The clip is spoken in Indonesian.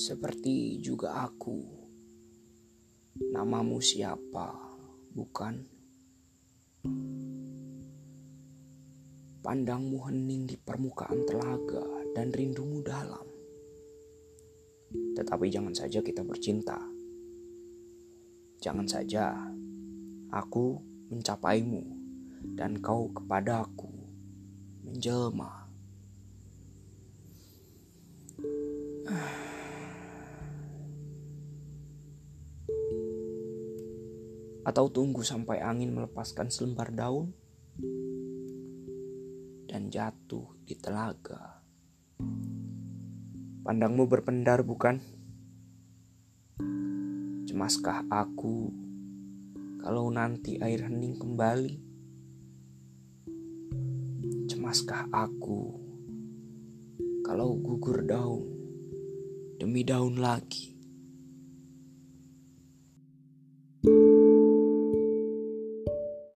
Seperti juga aku. Namamu siapa, bukan? Pandangmu hening di permukaan telaga dan rindumu dalam. Tetapi jangan saja kita bercinta. Jangan saja aku mencapaimu dan kau kepadaku menjelma. Atau tunggu sampai angin melepaskan selembar daun dan jatuh di telaga. Pandangmu berpendar bukan? Cemaskah aku kalau nanti air hening kembali? Cemaskah aku kalau gugur daun demi daun lagi?